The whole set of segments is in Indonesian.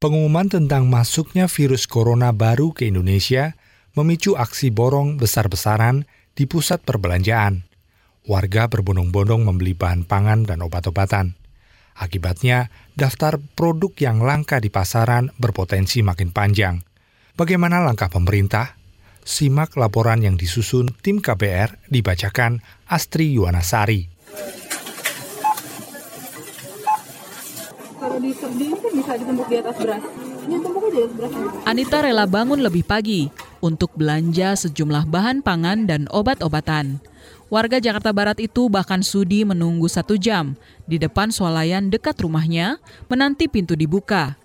Pengumuman tentang masuknya virus corona baru ke Indonesia memicu aksi borong besar-besaran di pusat perbelanjaan. Warga berbondong-bondong membeli bahan pangan dan obat-obatan. Akibatnya, daftar produk yang langka di pasaran berpotensi makin panjang. Bagaimana langkah pemerintah? Simak laporan yang disusun tim KBR dibacakan Astri Yuwanasari. Anita rela bangun lebih pagi untuk belanja sejumlah bahan pangan dan obat-obatan. Warga Jakarta Barat itu bahkan sudi menunggu satu jam di depan swalayan dekat rumahnya menanti pintu dibuka.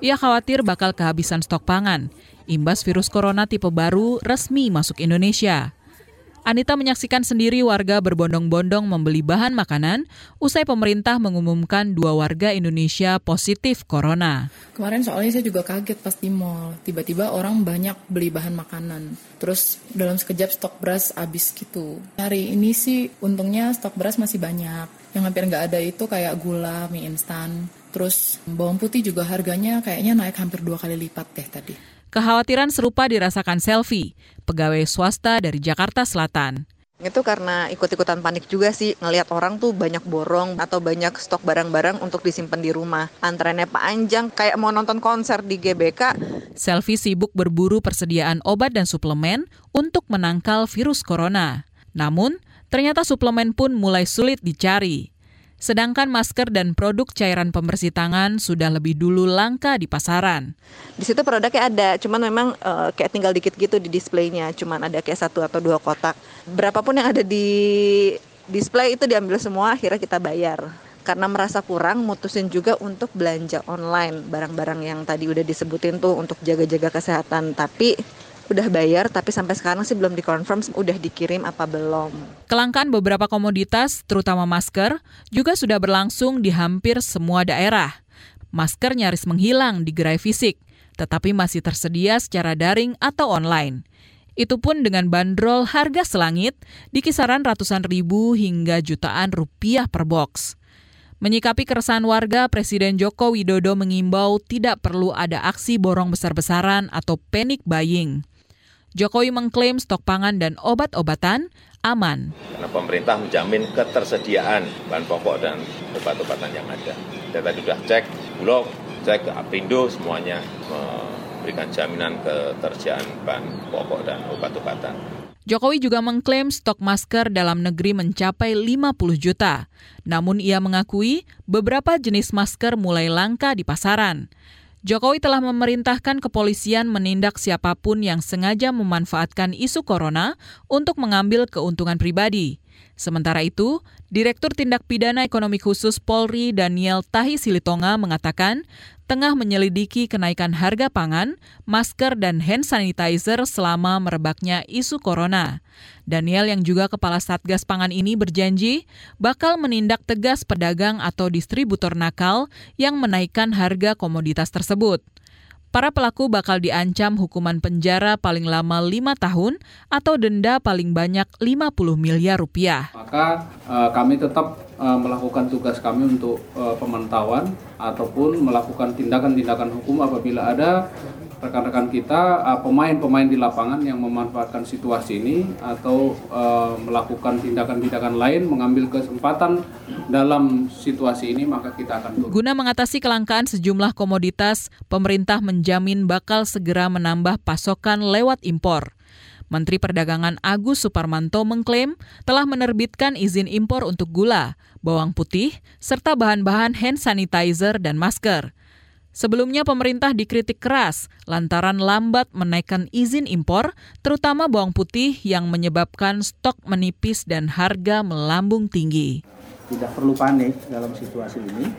Ia khawatir bakal kehabisan stok pangan, imbas virus corona tipe baru resmi masuk Indonesia. Anita menyaksikan sendiri warga berbondong-bondong membeli bahan makanan usai pemerintah mengumumkan dua warga Indonesia positif corona. Kemarin soalnya saya juga kaget pas di mall, tiba-tiba orang banyak beli bahan makanan. Terus dalam sekejap stok beras habis gitu. Hari ini sih untungnya stok beras masih banyak. Yang hampir nggak ada itu kayak gula, mie instan. Terus bawang putih juga harganya kayaknya naik hampir dua kali lipat deh tadi. Kekhawatiran serupa dirasakan Selfie, pegawai swasta dari Jakarta Selatan. Itu karena ikut-ikutan panik juga sih, ngelihat orang tuh banyak borong atau banyak stok barang-barang untuk disimpan di rumah. Antreannya panjang, kayak mau nonton konser di GBK. Selfie sibuk berburu persediaan obat dan suplemen untuk menangkal virus corona. Namun, ternyata suplemen pun mulai sulit dicari. Sedangkan masker dan produk cairan pembersih tangan sudah lebih dulu langka di pasaran. Di situ produknya ada, cuman memang uh, kayak tinggal dikit gitu di displaynya, cuman ada kayak satu atau dua kotak. Berapapun yang ada di display itu diambil semua, akhirnya kita bayar. Karena merasa kurang, mutusin juga untuk belanja online barang-barang yang tadi udah disebutin tuh untuk jaga-jaga kesehatan. Tapi udah bayar tapi sampai sekarang sih belum dikonfirm udah dikirim apa belum. Kelangkaan beberapa komoditas, terutama masker, juga sudah berlangsung di hampir semua daerah. Masker nyaris menghilang di gerai fisik, tetapi masih tersedia secara daring atau online. Itu pun dengan bandrol harga selangit di kisaran ratusan ribu hingga jutaan rupiah per box. Menyikapi keresahan warga, Presiden Joko Widodo mengimbau tidak perlu ada aksi borong besar-besaran atau panic buying. Jokowi mengklaim stok pangan dan obat-obatan aman. Karena pemerintah menjamin ketersediaan bahan pokok dan obat-obatan yang ada. Saya tadi sudah cek Bulog, cek ke Apindo, semuanya memberikan jaminan ketersediaan bahan pokok dan obat-obatan. Jokowi juga mengklaim stok masker dalam negeri mencapai 50 juta. Namun ia mengakui beberapa jenis masker mulai langka di pasaran. Jokowi telah memerintahkan kepolisian menindak siapa pun yang sengaja memanfaatkan isu corona untuk mengambil keuntungan pribadi. Sementara itu, Direktur Tindak Pidana Ekonomi Khusus Polri Daniel Tahi Silitonga mengatakan tengah menyelidiki kenaikan harga pangan, masker, dan hand sanitizer selama merebaknya isu corona. Daniel yang juga kepala Satgas Pangan ini berjanji bakal menindak tegas pedagang atau distributor nakal yang menaikkan harga komoditas tersebut. Para pelaku bakal diancam hukuman penjara paling lama lima tahun atau denda paling banyak 50 miliar rupiah. Maka uh, kami tetap uh, melakukan tugas kami untuk uh, pemantauan ataupun melakukan tindakan-tindakan hukum apabila ada rekan-rekan kita uh, pemain-pemain di lapangan yang memanfaatkan situasi ini atau uh, melakukan tindakan-tindakan lain mengambil kesempatan dalam situasi ini maka kita akan turun. Guna mengatasi kelangkaan sejumlah komoditas, pemerintah menjamin bakal segera menambah pasokan lewat impor. Menteri Perdagangan Agus Suparmanto mengklaim telah menerbitkan izin impor untuk gula, bawang putih, serta bahan-bahan hand sanitizer dan masker. Sebelumnya pemerintah dikritik keras lantaran lambat menaikkan izin impor, terutama bawang putih yang menyebabkan stok menipis dan harga melambung tinggi. Tidak perlu panik dalam situasi ini.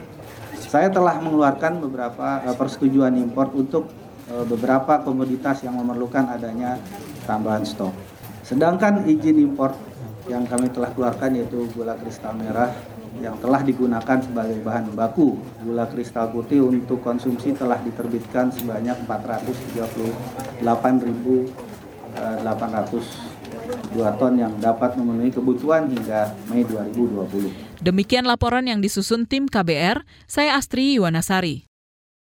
Saya telah mengeluarkan beberapa eh, persetujuan impor untuk beberapa komoditas yang memerlukan adanya tambahan stok. Sedangkan izin impor yang kami telah keluarkan yaitu gula kristal merah, yang telah digunakan sebagai bahan baku. Gula kristal putih untuk konsumsi telah diterbitkan sebanyak 438.802 eh, ton yang dapat memenuhi kebutuhan hingga Mei 2020. Demikian laporan yang disusun tim KBR, saya Astri Yuwanasari.